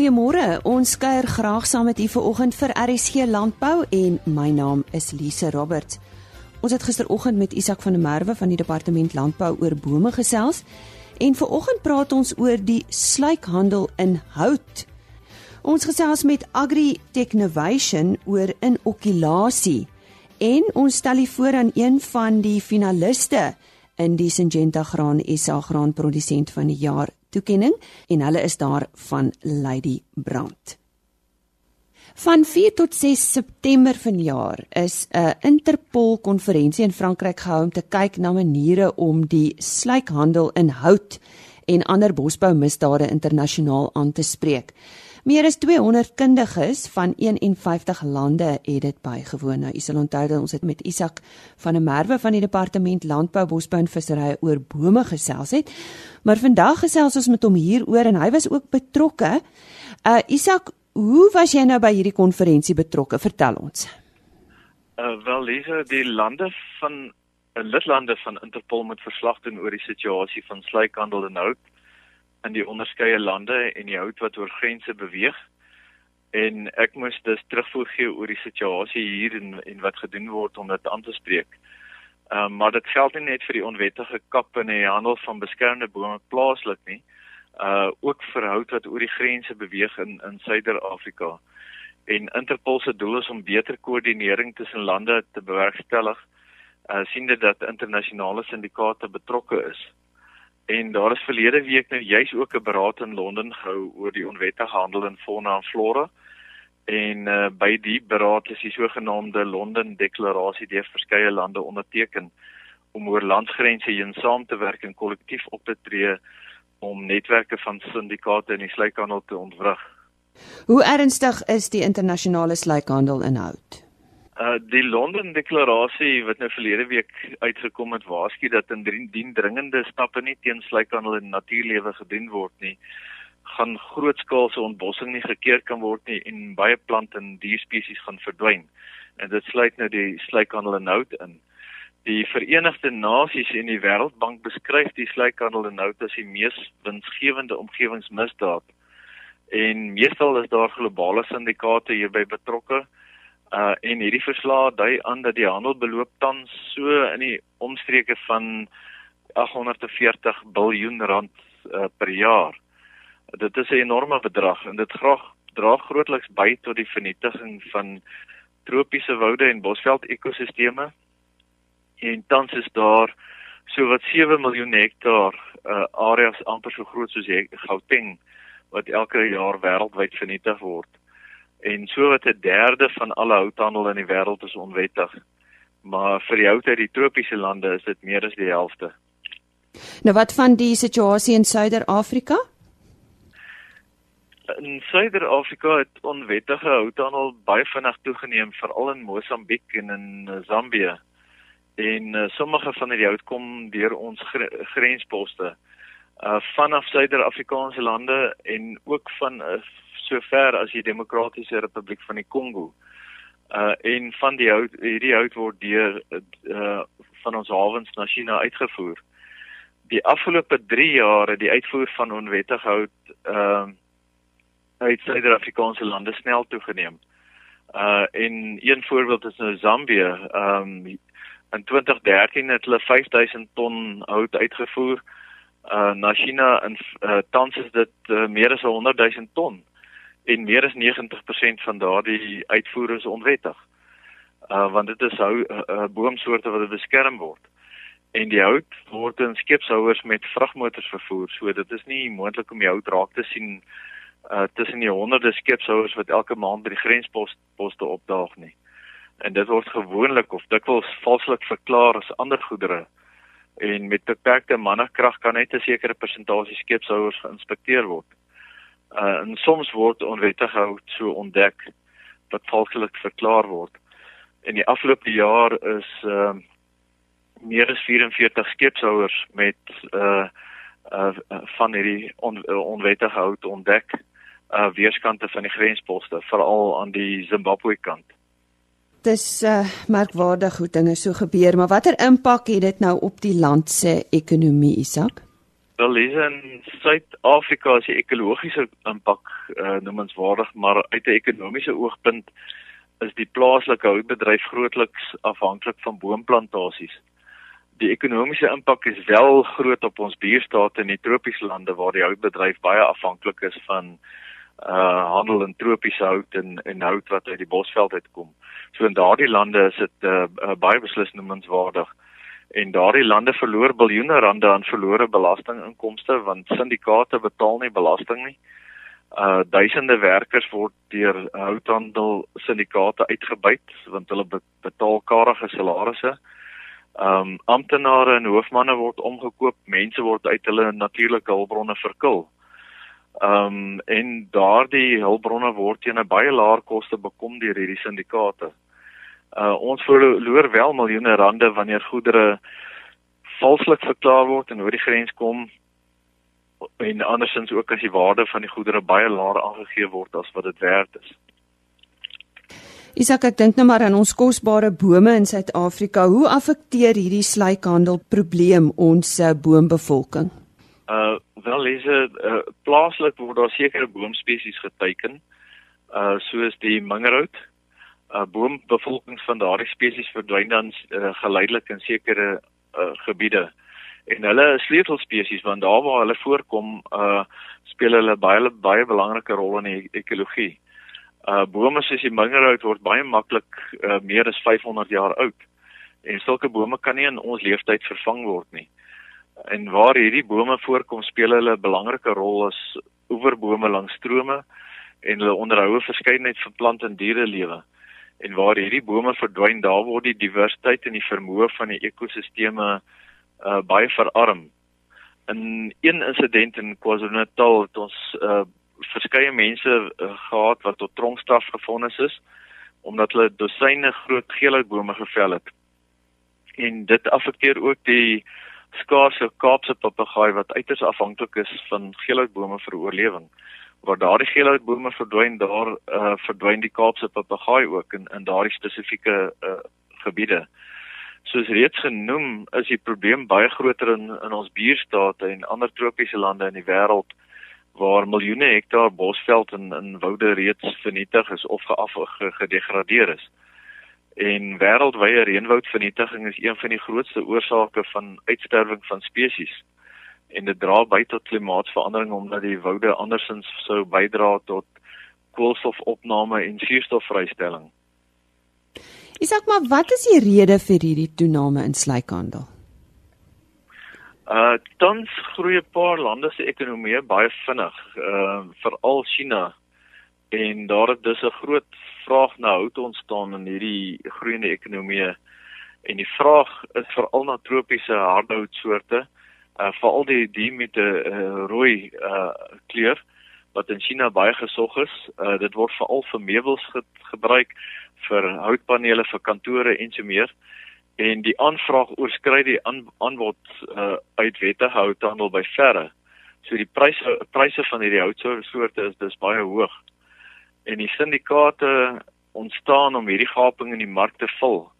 Goeiemôre. Ons kuier graag saam met u vanoggend vir RSG Landbou en my naam is Lise Roberts. Ons het gisteroggend met Isak van der Merwe van die Departement Landbou oor bome gesels en vanoggend praat ons oor die sluikhandel in hout. Ons gesels met Agri Technovation oor inokulasie en ons stel u voor aan een van die finaliste in die Syngenta Graan SA graanprodusent van die jaar toekenning en hulle is daar van Lady Brand. Van 4 tot 6 September vanjaar is 'n Interpol konferensie in Frankryk gehou om te kyk na maniere om die sluikhandel in hout en ander bosboumisdade internasionaal aan te spreek. Meer as 200 kundiges van 51 lande het dit bygewoon. Nou, u sal onthou dat ons het met Isak van der Merwe van die Departement Landbou, Bosbou en Visserry oor bome gesels het. Maar vandag gesels ons met hom hieroor en hy was ook betrokke. Uh Isak, hoe was jy nou by hierdie konferensie betrokke? Vertel ons. Uh wel, Lisa, die lande van 'n uh, lidlande van Interpol moet verslag doen oor die situasie van sluikhandel en hout in die onderskeie lande en die hout wat oor grense beweeg. En ek moes dus terugvoer gee oor die situasie hier en en wat gedoen word om dit aan te spreek. Ehm um, maar dit geld nie net vir die onwettige kap en die handel van beskermde bome plaaslik nie. Uh ook vir hout wat oor die grense beweeg in in Suider-Afrika. En Interpol se doel is om beter koördinering tussen lande te bewerkstellig. Uh sien dit dat internasionale syndikaate betrokke is. En daar is verlede week nou juis ook 'n beraad in Londen gehou oor die onwettige handel in fauna en flora. En uh, by die beraad is die sogenaamde Londen Deklarasie deur verskeie lande onderteken om oor landsgrense heen saam te werk en kollektief op te tree om netwerke van syndikaate in die sluikhandel te ontwrig. Hoe ernstig is die internasionale sluikhandel inhoud? Uh die Londen deklarasie wat nou verlede week uitgekom het waarsku dat indien dringende stappe nie teen sluikhandel en natuurlewe gedoen word nie, gaan grootskaalse ontbossing nie gekeer kan word nie en baie plant en dierspesies gaan verdwyn. En dit sluit nou die sluikhandel en hout in. Die Verenigde Nasies en die Wêreldbank beskryf die sluikhandel en hout as die mees winsgewende omgewingsmisdaad. En meestal is daar globale syndikaate hierby betrokke. Uh en hierdie verslag dui aan dat die handel beloop tans so in die omstreke van 840 miljard rand uh, per jaar. Dit is 'n enorme bedrag en dit graag dra grootliks by tot die vernietiging van tropiese woude en bosveld ekosisteme. En tans is daar so wat 7 miljoen hektaar uh areas amper so groot soos Gauteng wat elke jaar wêreldwyd vernietig word en so wat 'n derde van alle houthandel in die wêreld is onwettig. Maar vir die hout uit die tropiese lande is dit meer as die helfte. Nou wat van die situasie in Suider-Afrika? In Suider-Afrika het onwettige houthandel baie vinnig toegeneem, veral in Mosambiek en in eh, Zambië. En uh, sommige van die hout kom deur ons gr grensposte uh vanaf Suider-Afrikaanse lande en ook van uh, so ver as die Demokratiese Republiek van die Kongo. Uh en van die hout hierdie hout word deur uh van ons hawens na China uitgevoer. Die afgelope 3 jaar het die uitvoer van onwettige hout uh uit Suid-Afrikaanse lande snel toegeneem. Uh en een voorbeeld is nou Zambië. Um in 2013 het hulle 5000 ton hout uitgevoer uh na China en uh, tans is dit uh, meer as 100 000 ton en meer as 90% van daardie uitvoere is onwettig. Uh want dit is hou uh, uh, boomsoorte wat beskerm word. En die hout word in skepshouers met vragmotors vervoer. So dit is nie moontlik om die hout raak te sien uh tussen die honderde skepshouers wat elke maand by die grensposte opdaag nie. En dit word gewoonlik of dikwels valslik verklaar as ander goedere. En met beperkte mannekrag kan net 'n sekere persentasie skepshouers geïnspekteer word. Uh, en soms word onwettige hout so ontdek wat valslik verklaar word. In die afgelope jaar is ehm uh, meer as 44 skepshouers met uh uh van hierdie on, onwettige hout ontdek uh weerskante van die grensposte veral aan die Zimbabwe kant. Dis uh merkwaardig hoe dinge so gebeur, maar watter impak het dit nou op die land se ekonomie, Isak? Wel, lees in Suid-Afrika is die ekologiese impak uh, noemenswaardig, maar uit 'n ekonomiese oogpunt is die plaaslike houtbedryf grootliks afhanklik van boomplantasies. Die ekonomiese impak is wel groot op ons buurstate in die tropiese lande waar die houtbedryf baie afhanklik is van uh handel in tropiese hout en en hout wat uit die bosveld uitkom. So in daardie lande is dit uh, uh baie beslis noemenswaardig. En daardie lande verloor biljoene rande aan verlore belastinginkomste want syndikaate betaal nie belasting nie. Uh duisende werkers word deur houthandel syndikaate uitgebuit want hulle betaal karige salarisse. Um amptenare en hoofmanne word omgekoop, mense word uit hulle natuurlike hulpbronne verkil. Ehm um, en daardie hulpbronne word teen 'n baie laer koste bekom deur hierdie syndikaate. Uh ons verloor wel miljoene rande wanneer goedere valslik verklaar word en oor die grens kom en andersins ook as die waarde van die goedere baie laer aangegee word as wat dit werd is. Isak, ek dink nou maar aan ons kosbare bome in Suid-Afrika. Hoe affekteer hierdie slykhandel probleem ons uh, boombevolking? Uh wel is dit uh, plaaslik word daar sekere boomspesies geteken. Uh soos die mingerhout. Uh boombevolkings van daardie spesies verdwyn dan uh, geleidelik in sekere uh gebiede. En hulle is sleutelspesies want daar waar hulle voorkom, uh speel hulle baie baie belangrike rol in die ekologie. Uh bome soos die mingerhout word baie maklik uh, meer as 500 jaar oud. En sulke bome kan nie in ons lewenstyd vervang word nie en waar hierdie bome voorkom speel hulle 'n belangrike rol as oeverbome langs strome en hulle onderhou 'n verskeidenheid van plant en dierelewe. En waar hierdie bome verdwyn, daar word die diversiteit en die vermoë van die ekosisteme uh baie verarm. In een insident in KwaZulu-Natal het ons uh verskeie mense uh, gehad wat tot tronkstraf gefonnis is omdat hulle dosyne groot geelhoutbome gevel het. En dit affekteer ook die skaarse Kaapse papegaai wat uiters afhanklik is van geelhoutbome vir oorlewing. Waar daardie geelhoutbome verdwyn, daar uh, verdwyn die Kaapse papegaai ook in in daardie spesifieke uh, gebiede. Soos reeds genoem, is die probleem baie groter in in ons buurstate en ander tropiese lande in die wêreld waar miljoene hektaar bosveld en in woude reeds vernietig is of geaf gedegradeer is. En wêreldwye reënwoudvernietiging is een van die grootste oorsake van uitsterwing van spesies. En dit dra by tot klimaatsverandering omdat die woude andersins sou bydra tot koolstofopname en suurstofvrystelling. Isak, maar wat is die rede vir hierdie toename in slykhandel? Uh tans groei 'n paar lande se ekonomie baie vinnig, uh veral China. En daar het dus 'n groot vraag na hout ontstaan in hierdie groeiende ekonomie en die vraag is veral na tropiese hardhoutsoorte uh, veral die die met 'n uh, rooi uh, kleur wat in China baie gesog is. Uh, dit word veral vir meubels ge gebruik vir houtpanele vir kantore en so meer. En die aanvraag oorskry die aan, aanbod uh, uit wettige houthandel by verre. So die pryse pryse van hierdie houtsoorte is dis baie hoog. En die syndikaate ontstaan om hierdie gaping in die mark te vul.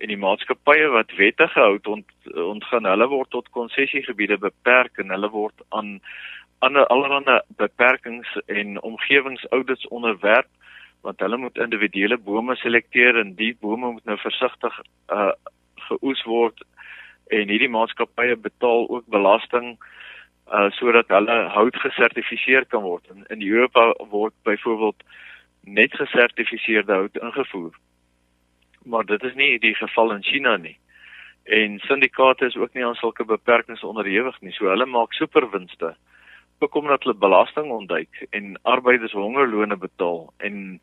En die maatskappye wat wettige hout ont, ontgaan, hulle word tot konsessiegebiede beperk en hulle word aan ander allerlei beperkings en omgewingsaudits onderwerp want hulle moet individuele bome selekteer en die bome moet nou versigtig uh geoes word en hierdie maatskappye betaal ook belasting uh sodat hulle hout gesertifiseer kan word. In, in Europa word byvoorbeeld net gesertifiseerde hout ingevoer. Maar dit is nie die geval in China nie. En syndikaate is ook nie aan sulke beperkings onderhewig nie. So hulle maak superwinste. Ook omdat hulle belasting ontduik en arbeiders hongerlone betaal en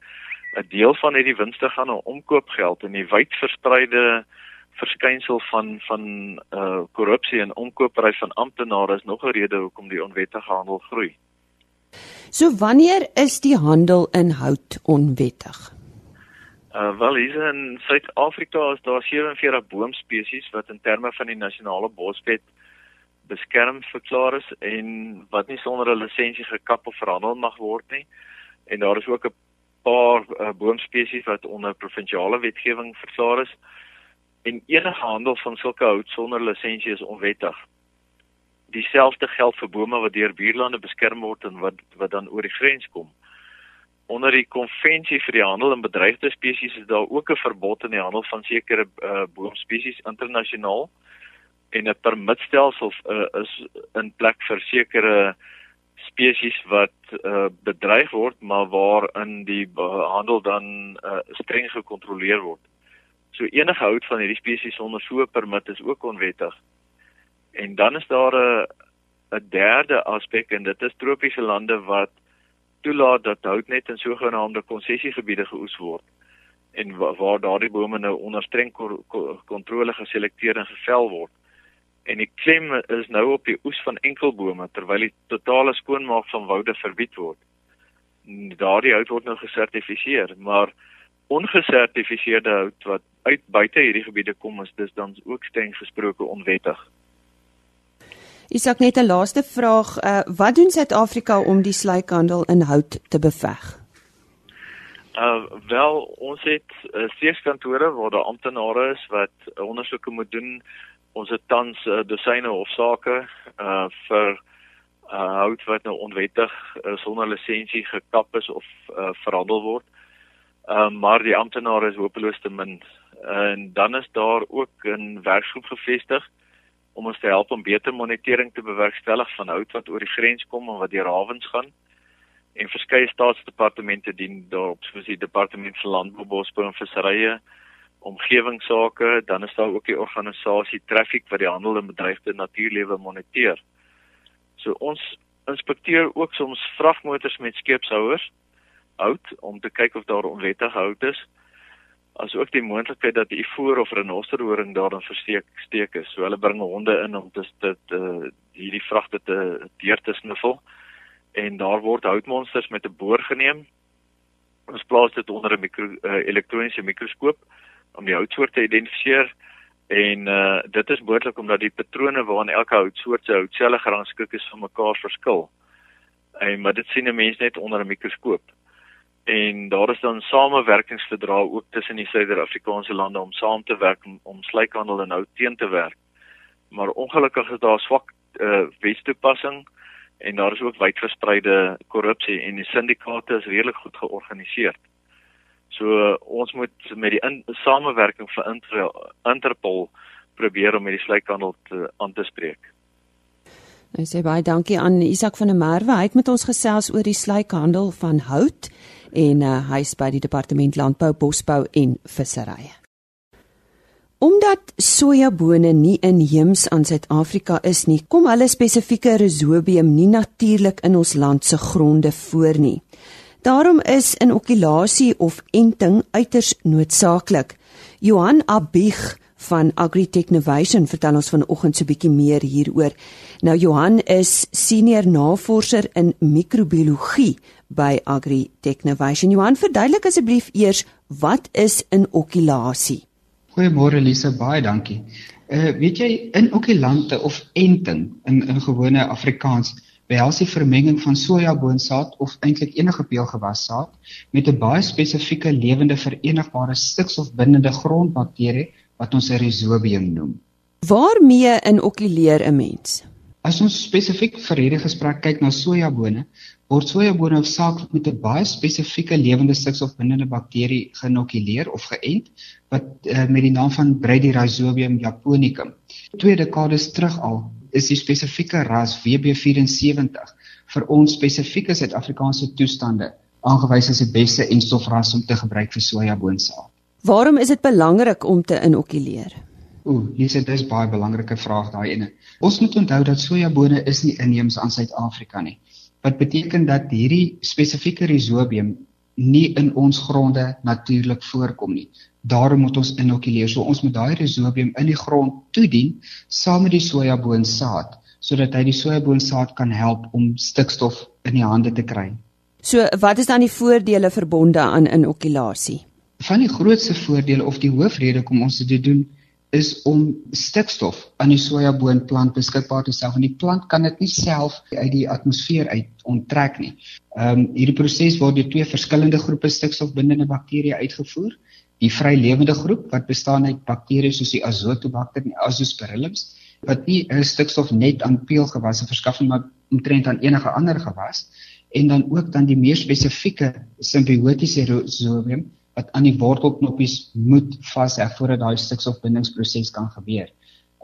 'n deel van hierdie winste gaan na omkoopgeld en die wyd verspreide verskynsel van van uh korrupsie en omkopery van amptenare is nog 'n rede hoekom die onwettige handel groei. So wanneer is die handel in hout onwettig? Uh wel hier in Suid-Afrika is daar 47 boomspesies wat in terme van die nasionale boswet beskerm verklaar is en wat nie sonder 'n lisensie gekap of verhandel mag word nie. En daar is ook 'n paar uh, boomspesies wat onder provinsiale wetgewing verklaar is en enige handel van sulke hout sonder lisensie is onwettig. dieselfde geld vir bome wat deur buurlande beskerm word en wat wat dan oor die grens kom. Onder die konvensie vir die handel in bedreigde spesies is daar ook 'n verbod in die handel van sekere uh, boomspesies internasionaal en 'n permitstelsel uh, is in plek vir sekere spesies wat uh, bedreig word maar waarin die handel dan uh, streng gekontroleer word. So enige hout van hierdie spesies sonder so 'n permit is ook onwettig. En dan is daar 'n 'n derde aspek en dit is tropiese lande wat toelaat dat hout net in sogenaamde konsessiegebiede geoes word en wa waar daardie bome nou onder streng kontrole geselekteer en gevel word. En die klem is nou op die oes van enkelbome terwyl die totale skoonmaak van woude verbied word. Daardie hout word nou gesertifiseer, maar ongesertifiseerde hout wat uit buite hierdie gebiede kom is dis dan ook streng gesproke onwettig. Isak net 'n laaste vraag, uh, wat doen Suid-Afrika om die slykhandel in hout te beveg? Uh wel, ons het uh, steekskantore waar daar amptenare is wat uh, ondersoeke moet doen. Ons het tans uh, dosyne hofsaake uh vir uh hout wat nou onwettig uh, sonder lisensie gekap is of uh, verhandel word. Ehm uh, maar die amptenare is hopeloos te min. En dan is daar ook 'n werkgroep gevestig om ons te help om beter monitering te bewerkstellig van hout wat oor die grens kom en wat deur hawens gaan. En verskeie staatsdepartemente dien daarop, soos die departement vir landbou, bosbou en visserye, omgewingsake, dan is daar ook die organisasie Traffic wat die handel en bedreigde natuurlewe moniteer. So ons inspekteer ook soms vragmotors met skeepshouers hout om te kyk of daar onwettige hout is as ook die moontlikheid dat die voer of renosterhoring daarin versteek steek is. So hulle bring honde in om dit dit uh, hierdie vragte te deur te sniffel en daar word houtmonsters met 'n boor geneem. Ons plaas dit onder 'n mikro uh, elektroniese mikroskoop om die houtsoort te identifiseer en uh, dit is moontlik omdat die patrone waarin elke houtsoort se houtselle gerangskik is van mekaar verskil. En maar dit sien 'n mens net onder 'n mikroskoop en daar is dan samewerkingsverdrae ook tussen die Suider-Afrikaanse lande om saam te werk om, om slykhandel en hout teen te werk. Maar ongelukkig is daar swak uh, wetstoepassing en daar is ook wyd verspreide korrupsie en die syndikaate is redelik goed georganiseer. So uh, ons moet met die in, samewerking van Inter, Interpol probeer om hierdie slykhandel te aan te spreek. Ek sê baie dankie aan Isak van der Merwe. Hy het met ons gesels oor die slykhandel van hout en uh, hy is by die departement landbou, bosbou en visserye. Omdat sojabone nie inheems aan Suid-Afrika is nie, kom hulle spesifieke rhizobium nie natuurlik in ons land se gronde voor nie. Daarom is inokulasie of enting uiters noodsaaklik. Johan Abig van Agritechnovation vertel ons vanoggend so 'n bietjie meer hieroor. Nou Johan is senior navorser in microbiologie by Agritechnovation. Johan, verduidelik asseblief eers wat is inokulasie? Goeiemôre Lise, baie dankie. Uh weet jy inokulante of enting in in gewone Afrikaans behels die vermenging van sojaboonsaad of eintlik enige peulgewassaad met 'n baie spesifieke lewende verenigbare stikstofbindende grondbakterie wat ons 'n rhizobium noem. Waarmee inokuleer 'n mens? As ons spesifiek vir hierdie gesprek kyk na sojabone, word sojabone hoofsaaklik met 'n baie spesifieke lewende stikstofbindende bakterie geinokuleer of geënt wat uh, met die naam van Bradyrhizobium japonicum. Twee dekades terug al is die spesifieke ras WB74 vir ons spesifieke Suid-Afrikaanse toestande aangewys as die beste enstofras om te gebruik vir sojaboonsaad. Waarom is dit belangrik om te inokuleer? Ooh, hier sit 'n baie belangrike vraag daai ene. Ons moet onthou dat sojabone is nie inheems aan Suid-Afrika nie. Wat beteken dat hierdie spesifieke rhizobium nie in ons gronde natuurlik voorkom nie. Daarom moet ons inokuleer. So ons moet daai rhizobium in die grond toedien saam met die sojaboonsaad sodat hy die sojaboonsaad kan help om stikstof in die hande te kry. So wat is dan die voordele verbonde aan inokulasie? Van die grootste voordele of die hoofrede kom ons dit doen is om stikstof aan die sojaboonplant beskikbaar te stel want die plant kan dit nie self uit die atmosfeer uit onttrek nie. Ehm um, hierdie proses word deur twee verskillende groepe stikstofbindende bakterieë uitgevoer. Die vrylewende groep wat bestaan uit bakterieë soos die Azotobacter en Azoosperillus wat nie stikstof net aan peulgewasse verskaf nie, maar omtrent aan enige ander gewas en dan ook dan die meer spesifieke simbiotiese rhizobium wat aan die wortelknoppies moet vasheg voordat daai stikstofbindingsproses kan gebeur.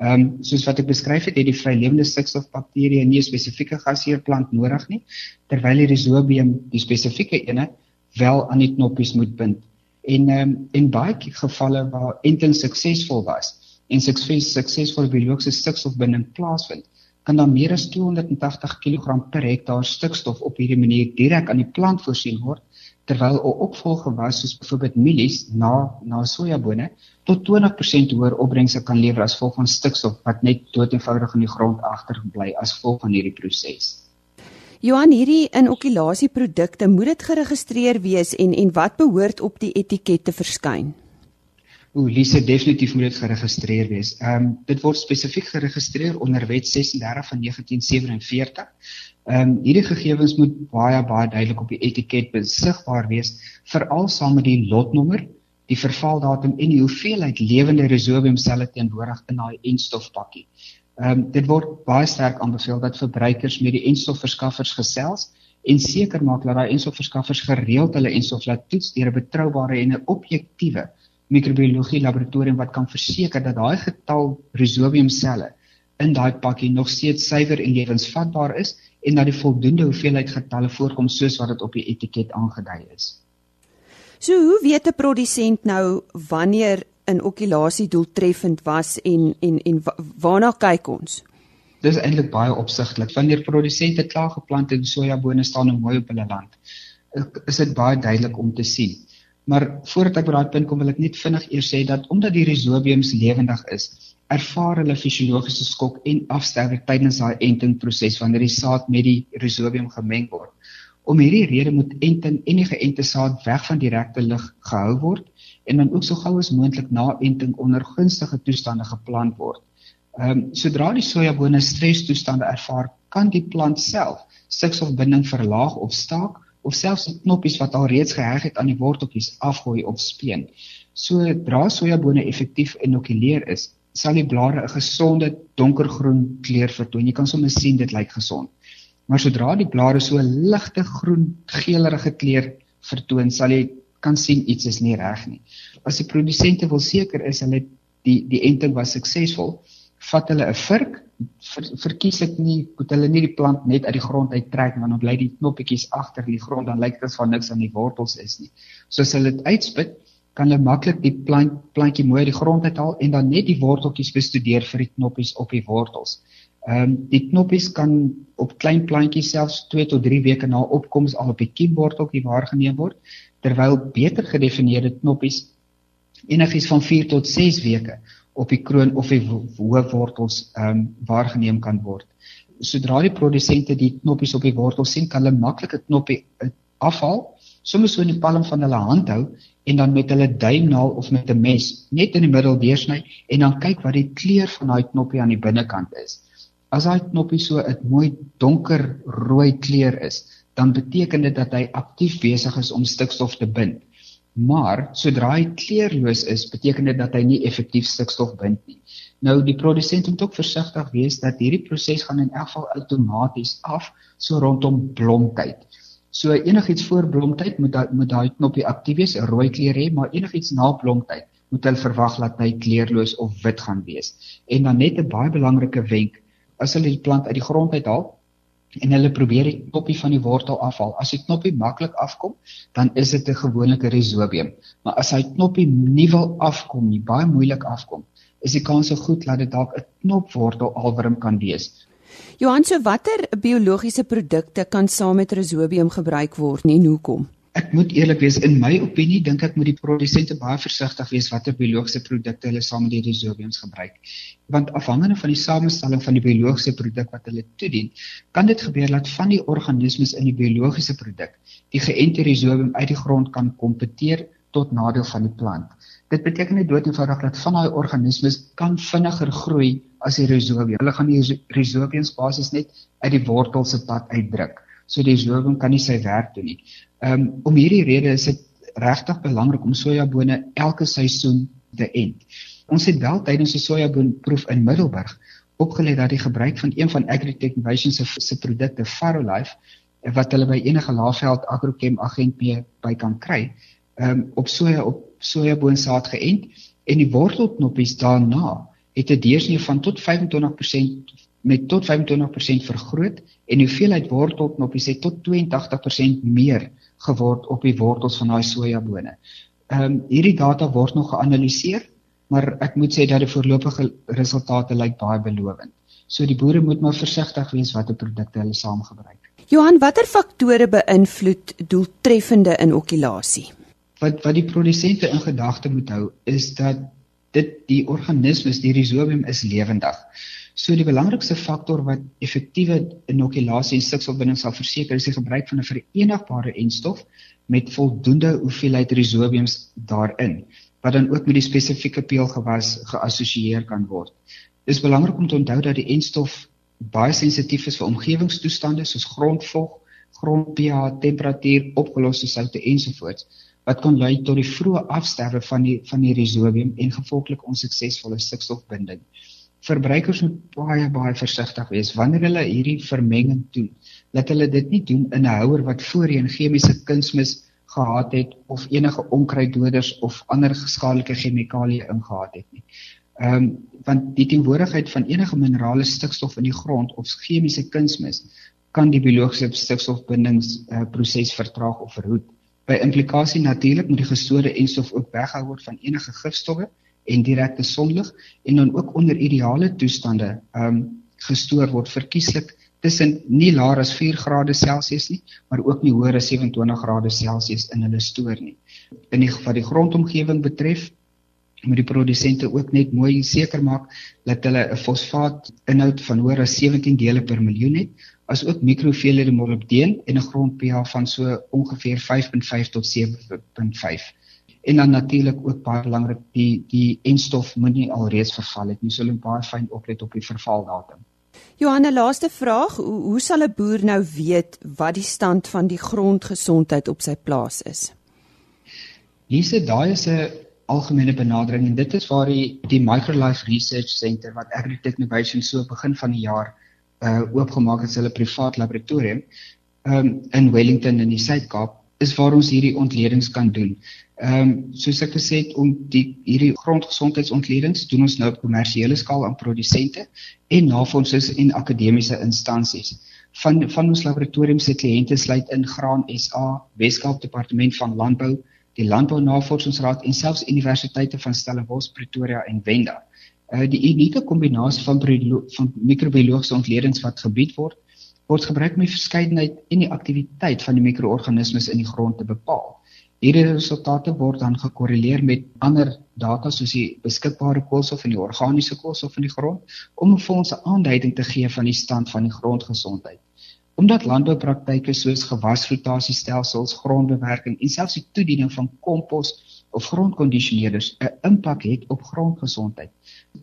Ehm um, soos wat ek beskryf het, het die vrylewende stikstofbakterieë nie 'n spesifieke gasheerplant nodig nie, terwyl die rhizobium, die spesifieke ene, wel aan die knoppies moet bind. En ehm um, in baie gevalle waar enting suksesvol was, en sukses suksesvolle biologiese stikstofbinding plaasvind, kan dan meer as 280 kg per hektaar stikstof op hierdie manier direk aan die plant voorsien word terwyl 'n opvolgewas soos byvoorbeeld mielies na na sojabone tot 20% hoër opbrengse kan lewer as gevolg van stikstof wat net dood eenvoudig in die grond agterbly as gevolg van hierdie proses. Johan, hierdie inokulasieprodukte moet dit geregistreer wees en en wat behoort op die etiket te verskyn? Lise, definitief moet dit geregistreer wees. Ehm um, dit word spesifiek geregistreer onder Wet 36 van 1947. Ehm um, hierdie gegevens moet baie baie duidelik op die etiket besigbaar wees, veral saam met die lotnommer, die vervaldatum en die hoeveelheid lewende rhizobiumselle teenwoordig in daai enstofpakkie. Ehm um, dit word baie sterk aanbeveel dat verbruikers met die enstofverskaffers gesels en seker maak dat daai enstofverskaffers gereeld hulle enstof laat toets deur 'n betroubare en 'n objektiewe microbiologie laboratorium wat kan verseker dat daai getal rhizobium selle in daai pakkie nog steeds suiwer en lewensvatbaar is en dat die voldoende hoeveelheid getalle voorkom soos wat dit op die etiket aangedui is. So hoe weet 'n produsent nou wanneer 'n okulasie doeltreffend was en en en waarna kyk ons? Dis eintlik baie opsigtelik. Wanneer produsente klaar geplante sojabone staan en mooi op hulle land, is dit baie duidelik om te sien. Maar voordat ek by daai punt kom, wil ek net vinnig eers sê dat omdat die rhizobiums lewendig is, ervaar hulle fisiologiese skok en afsterwe tydens daai entingproses wanneer die saad met die rhizobium gemeng word. Om hierdie rede moet enting en die geënte saad weg van direkte lig gehou word en dan ook so gou as moontlik na enting onder gunstige toestande geplant word. Ehm um, sodra die sojabone strestoestande ervaar, kan die plant self stikstofbinding verlaag of staak of selfs knoppies wat al reeds geheg het aan die worteltjies afgooi of speen. Sodra sojabone effektief inokuleer is, sal die blare 'n gesonde donkergroen kleur vertoon. Jy kan sommer sien dit lyk gesond. Maar sodra die blare so 'n ligte groen geelerige kleur vertoon, sal jy kan sien iets is nie reg nie. As die produsente wil seker is hulle die die enting was suksesvol, vat hulle 'n vurk ver, verkies ek nie moet hulle nie die plant net uit die grond uittrek want dan bly die knoppetjies agter in die grond dan lyk dit asof niks aan die wortels is nie. So as hulle dit uitspit, kan hulle maklik die plant plantjie mooi uit die grond uithaal en dan net die worteltjies bestudeer vir die knoppies op die wortels. Ehm um, die knoppies kan op klein plantjies selfs 2 tot 3 weke na opkoms al op die kiemworteltjie waargeneem word terwyl beter gedefinieerde knoppies enigiets van 4 tot 6 weke op die kroon of die hoë wortels ehm um, waargeneem kan word. Sodra die produsente die knoppies op die wortel sien, kan hulle maklik 'n knoppie eh, afhaal, soms so in die palm van hulle hand hou en dan met hulle duimnaal of met 'n mes net in die middel deursny en dan kyk wat die kleur van daai knoppie aan die binnekant is. As daai knoppie so 'n mooi donker rooi kleur is, dan beteken dit dat hy aktief besig is om stikstof te bind. Maar sodra hy kleurloos is, beteken dit dat hy nie effektief stikstof bind nie. Nou die produsent moet ook versigtig wees dat hierdie proses gaan in elk geval outomaties af so rondom blomtyd. So enigiets voor blomtyd moet moet daai knoppie aktief wees, 'n rooi kleur hê, maar enigiets na blomtyd moet hulle verwag dat hy kleurloos of wit gaan wees. En dan net 'n baie belangrike wenk, as hulle die plant uit die grond uithaal, en hulle probeer die knoppie van die wortel afhaal. As die knoppie maklik afkom, dan is dit 'n gewone rhizobium. Maar as hy knoppie nie wil afkom nie, baie moeilik afkom, is die kans so goed dat dit dalk 'n knopwortel alworm kan wees. Johan, so watter biologiese produkte kan saam met rhizobium gebruik word en hoekom? Ek moet eerlik wees, in my opinie dink ek moet die produsente baie versigtig wees watter biologiese produkte hulle saam met die rhizobiums gebruik. Want afhangende van die samestelling van die biologiese produk wat hulle toedien, kan dit gebeur dat van die organismes in die biologiese produk die geënte rhizobium uit die grond kan kompeteer tot nadeel van die plant. Dit beteken net doeteenvoudig dat van daai organismes kan vinniger groei as die rhizobium. Hulle gaan die rhizobiums basies net uit die wortel se pad uitdruk so die rhizobium kan nie sy werk doen nie. Ehm um, om hierdie rede is dit regtig belangrik om sojabone elke seisoen te ent. Ons het wel tydens die sojaboonproef in Middelburg opgelet dat die gebruik van een van Agritech Innovation se se produkte Farolife wat hulle by enige laafveld agrochem agent mee by kan kry, ehm um, op soja op sojaboonsaad geënt en die wortelknoppies daarna het 'n deursnee van tot 25% met tot 25% vergroot en die hoeveelheid wortelknoppies het tot 82% meer geword op die wortels van daai sojabone. Ehm um, hierdie data word nog geanaliseer, maar ek moet sê dat die voorlopige resultate lyk baie belovend. So die boere moet maar versigtig wees watter produkte hulle saamgebruik. Johan, watter faktore beïnvloed doeltreffende inokulasie? Wat wat die produsente in gedagte moet hou is dat dit die organismes, die rhizobium is lewendig. So die belangrikste faktor wat effektiewe inokulasie en stikstofbinding sal verseker is die gebruik van 'n verenigbare enstof met voldoende hoeveelheid rhizobiums daarin wat dan ook met die spesifieke peelgewas geassosieer kan word. Dit is belangrik om te onthou dat die enstof baie sensitief is vir omgewingstoestande soos grondvog, grond-pH, temperatuur, opgeloste soutte ensovoorts wat kan lei tot die vroeë afsterwe van die van die rhizobium en gevolglik onsuksesvolle stikstofbinding. Verbruikers moet baie baie versigtig wees wanneer hulle hierdie vermenging doen. Laat hulle dit nie doen in 'n houer wat voorheen chemiese kunsmis gehad het of enige onkruiddoders of ander skadelike chemikalieë ingehaat het nie. Ehm um, want die teenwoordigheid van enige minerale stikstof in die grond of chemiese kunsmis kan die biologiese stikstofbindingsproses uh, vertraag of verhoed. By implikasie natuurlik moet die gestoorde enstof ook weghou word van enige gifstowwe en direkte sonlig en dan ook onder ideale toestande um gestoor word verkieslik tussen nie laer as 4 grade Celsius nie, maar ook nie hoër as 27 grade Celsius in hulle stoor nie. In die wat die grondomgewing betref, moet die produsente ook net mooi seker maak dat hulle 'n fosfaat inhoud van hoër as 17 dele per miljoen het as ook mikroveelhede molibdeen en 'n grond-pH van so ongeveer 5.5 tot 7.5. En dan natuurlik ook baie belangrik die die enstof moenie alreeds verval het nie. So hulle baie fyn oplet op die vervaldatum. Johanna, laaste vraag, hoe, hoe sal 'n boer nou weet wat die stand van die grondgesondheid op sy plaas is? Hierse daai is 'n algemene benadering en dit is waar die die Microlife Research Center wat Agritech Innovation so begin van die jaar uh oopgemaak het hulle privaat laboratorium um in Wellington in die Suid-Kaap is waar ons hierdie ontledings kan doen. Um soos ek gesê het om die hierdie grondgesondheidsontledings doen ons nou op kommersiële skaal aan produsente en navorsers en akademiese instansies. Van van ons laboratorium se kliënte sluit in Graan SA, Weskaap Departement van Landbou, die Landbou Navorsingsraad en selfs universiteite van Stellenbosch, Pretoria en Wenda. Uh, die unieke kombinasie van van microbiologiese ontledings wat gebied word, word gebruik om die verskeidenheid en die aktiwiteit van die mikroorganismes in die grond te bepaal. Hierdie resultate word dan gekorreleer met ander data soos die beskikbare koolstof en die organiese koolstof in die grond om vir ons 'n aanduiding te gee van die stand van die grondgesondheid. Omdat landboupraktyke soos gewasrotasiestelsels, grondbewerking en selfs die toediening van kompos of grondkondisioneerders 'n impak het op grondgesondheid,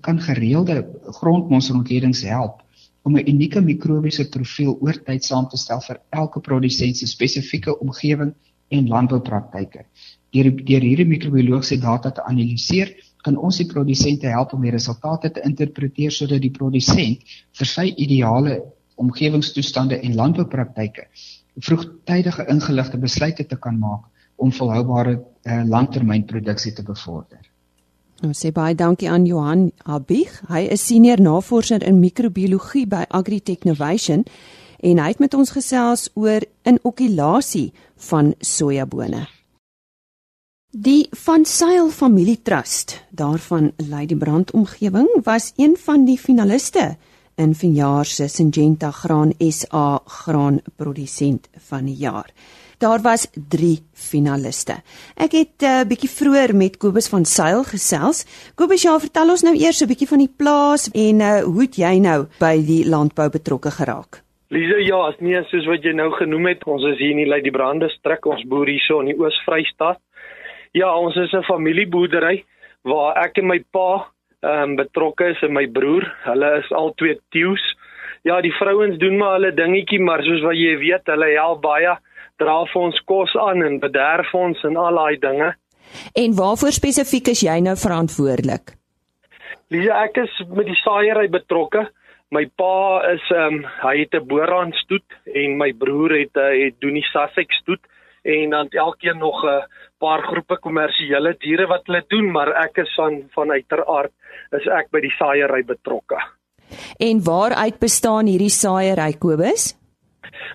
kan gereelde grondmonsterontledings help om 'n unieke mikrobiese profiel oor tyd saam te stel vir elke produsent se spesifieke omgewing en landboupraktyke. Deur deur hierdie mikrobiologiese data te analiseer, kan ons die produsente help om die resultate te interpreteer sodat die produsent vir sy ideale omgewingstoestande en landboupraktyke vroegtydige ingeligte besluite te kan maak om volhoubare uh, langtermynproduksie te bevorder. Nou sê baie dankie aan Johan Habig. Hy is senior navorser in microbiologie by Agritech Innovation en hy het met ons gesels oor inokulasie van sojabone. Die Van Sail Familietrust, daarvan Lady Brand omgewing, was een van die finaliste in vanjaar se Syngenta Graan SA graanprodusent van die jaar daar was 3 finaliste. Ek het 'n uh, bietjie vroeër met Kobus van Sail gesels. Kobus, ja, vertel ons nou eers 'n bietjie van die plaas en uh, hoe het jy nou by die landbou betrokke geraak? Lise, ja, as nie soos wat jy nou genoem het, ons is hier in die Lady Brande strik, ons boer hierso in die Oos-Vrystaat. Ja, ons is 'n familieboerdery waar ek en my pa ehm um, betrokke is en my broer. Hulle is al twee tius. Ja, die vrouens doen maar hulle dingetjie, maar soos wat jy weet, hulle help baie dra vir ons kos aan en bederf ons en al daai dinge. En waarvoor spesifiek is jy nou verantwoordelik? Lisa, ek is met die saaiery betrokke. My pa is ehm um, hy het 'n boeraan stoet en my broer het uh, het doen die Sussex stoet en dan elkeen nog 'n paar groepe kommersiële diere wat hulle doen, maar ek is van van uiteraard is ek by die saaiery betrokke. En waaruit bestaan hierdie saaiery Kobus?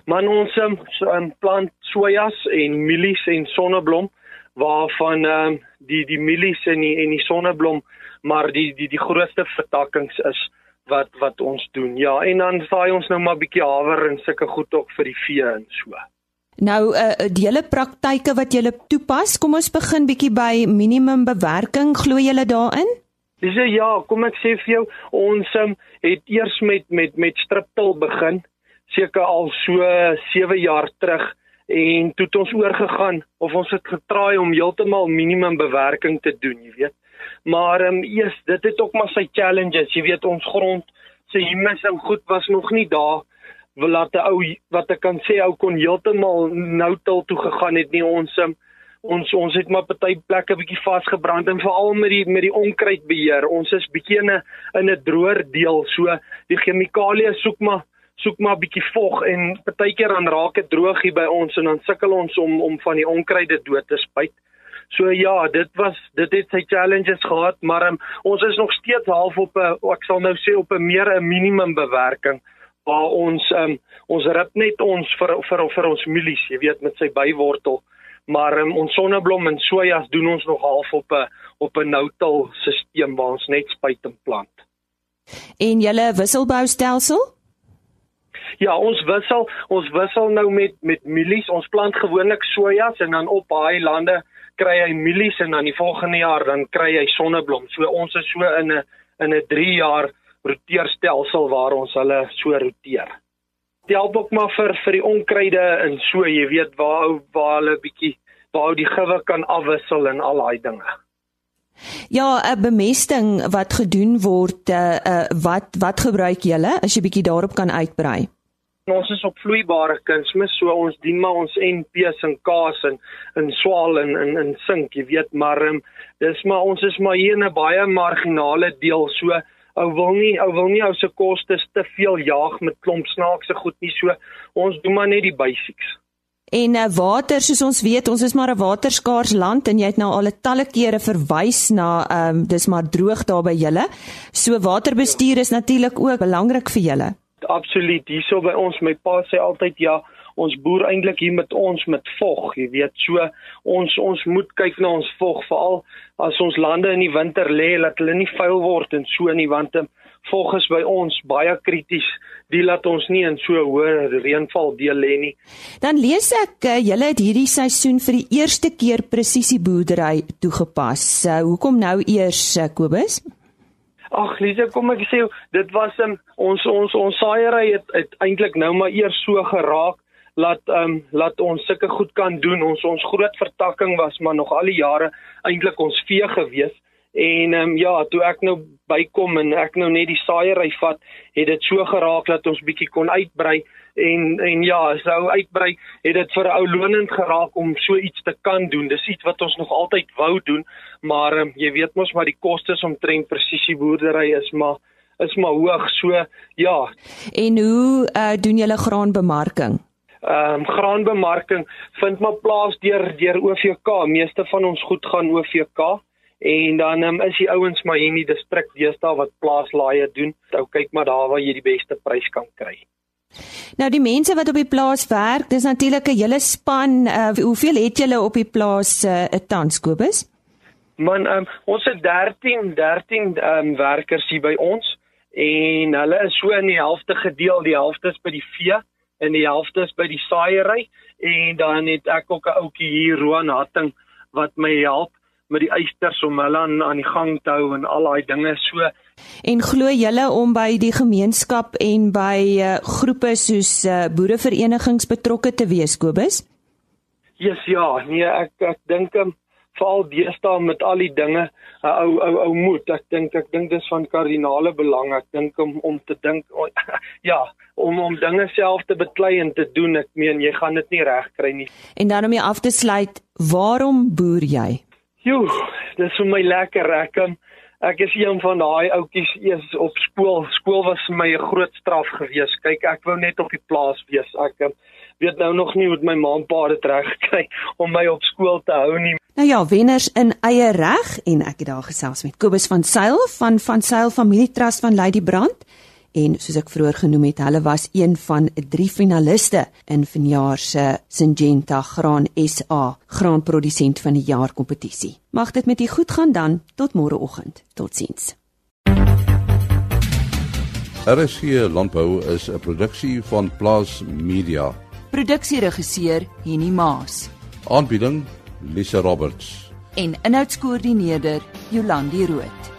Man ons um, um, plant sojas en mielies en sonneblom waarvan um, die die mielies en die en die sonneblom maar die die die grootste vertakkings is wat wat ons doen. Ja, en dan saai ons nou maar bietjie haver en sulke goed ook vir die vee en so. Nou uh die hele praktyke wat jy toepas, kom ons begin bietjie by minimum bewerking. Glo jy daarin? Dis ja, kom ek sê vir jou, ons um, het eers met met met striptil begin seker al so 7 jaar terug en toe het ons oorgegaan of ons het getraai om heeltemal minimum bewerking te doen, jy weet. Maar ehm um, eers dit het ook maar sy challenges, jy weet ons grond se humus en goed was nog nie daar wil laat 'n ou wat ek kan sê ou kon heeltemal nou til toe gegaan het nie ons um, ons ons het maar party plekke bietjie vasgebrand en veral met die met die onkruidbeheer ons is bietjie in 'n in 'n droër deel so die chemikalieë soek maar soek maar 'n bietjie vog en partykeer dan raak dit droog hier by ons en dan sukkel ons om om van die onkruide dood te spuit. So ja, dit was dit het sy challenges gehad, maar um, ons is nog steeds half op 'n ek sal nou sê op 'n meer 'n minimum bewerking waar ons um, ons rip net ons vir vir vir ons mielies, jy weet met sy bywortel. Maar um, ons sonneblom en sojas doen ons nog half op 'n op 'n nou-til stelsel waar ons net spuit en plant. En julle wisselboustelsel? Ja, ons wissel, ons wissel nou met met mielies. Ons plant gewoonlik sojas en dan op baie lande kry hy mielies en dan die volgende jaar dan kry hy sonneblom. So ons is so in 'n in 'n 3 jaar roteerstelsel waar ons hulle so roteer. Dit help ook maar vir vir die onkruide en so, jy weet, waar waar hulle bietjie waar die gewe kan afwissel en al daai dinge. Ja, 'n bemesting wat gedoen word, uh, uh wat wat gebruik julle as jy bietjie daarop kan uitbrei? Ons is op vloeibare kunsmis, so ons dien maar ons NP's en K's en in swaal en in in sink, jy weet, maar um, dis maar ons is maar hier in 'n baie marginale deel, so ou wil nie ou wil nie ou se kostes te veel jaag met klomp snaakse goed nie, so ons doen maar net die basics. En uh, water, soos ons weet, ons is maar 'n waterskaars land en jy het nou al 'n talle kere verwys na ehm um, dis maar droog daar by julle. So waterbestuur is natuurlik ook belangrik vir julle absoluut. Hierso by ons my pa sê altyd ja ons boer eintlik hier met ons met vog jy weet. So ons ons moet kyk na ons vog veral as ons lande in die winter lê dat hulle nie vuil word en so nie want ehm, vog is by ons baie krities. Die laat ons nie in so hoë reënval deel lê nie. Dan lees ek uh, julle het hierdie seisoen vir die eerste keer presisie boerdery toegepas. Uh, hoekom nou eers uh, Kobus Ag Lise, kom ek sê dit was um, ons ons ons saaiery het, het eintlik nou maar eers so geraak laat ehm um, laat ons sulke goed kan doen. Ons ons groot vertakking was maar nog al die jare eintlik ons vee gewees. En ehm um, ja, toe ek nou bykom en ek nou net die saaiery vat, het dit so geraak dat ons bietjie kon uitbrei en en ja, sou uitbrei, het dit vir 'n ou lonend geraak om so iets te kan doen. Dis iets wat ons nog altyd wou doen, maar um, jy weet mos maar die kostes om trend presisie boerdery is maar is maar hoog. So ja. En hoe uh, doen julle graanbemarking? Ehm um, graanbemarking vind maar plaas deur deur OVK. Meeste van ons goed gaan OVK en dan um, is die ouens maar hier in die distrik deesdae wat plaaslaaie doen. Ou kyk maar daar waar jy die beste prys kan kry. Nou die mense wat op die plaas werk, dis natuurlik 'n hele span. Uh, hoeveel het julle op die plaas 'n uh, tans Kobus? Man, um, ons het 13 13 um, werkers hier by ons en hulle is so in die helfte gedeel, die helfte is by die vee en die helfte is by die saaiery en dan het ek ook 'n ouetjie hier Roan Hatting wat my help met die eisters om hulle aan aan die gang te hou en al daai dinge so. En glo julle om by die gemeenskap en by uh, groepe soos uh, boereverenigings betrokke te wees Kobus? Yes, ja, nee, ek ek dink um, veral deesdae met al die dinge, uh, ou ou ou moet, ek dink ek dink dis van kardinale belang. Ek dink om om te dink oh, ja, om om dinge self te beklei en te doen. Ek meen jy gaan dit nie regkry nie. En dan om jy af te sluit, waarom boer jy? Joe, dis vir my lekker. Ek um, ek is een van daai ouetjies eers op skool. Skool was vir my 'n groot straf gewees. Kyk, ek wou net op die plaas wees. Ek eh, weet nou nog nie hoe my ma en pa dit reg gekry om my op skool te hou nie. Nou ja, wenners in eie reg en ek het daar gesels met Kobus van Sail van van Sail Familietrust van Lady Brand en soos ek vroeër genoem het, hulle was een van drie finaliste in vanjaar se Syngenta Graan SA graanprodusent van die jaar kompetisie. Mag dit met u goed gaan dan tot môreoggend. Totsiens. RSG Landbou is 'n produksie van Plaas Media. Produksieregisseur Henny Maas Aanbieding Lisa Roberts. en inhoudskoördineerder Jolandi Root.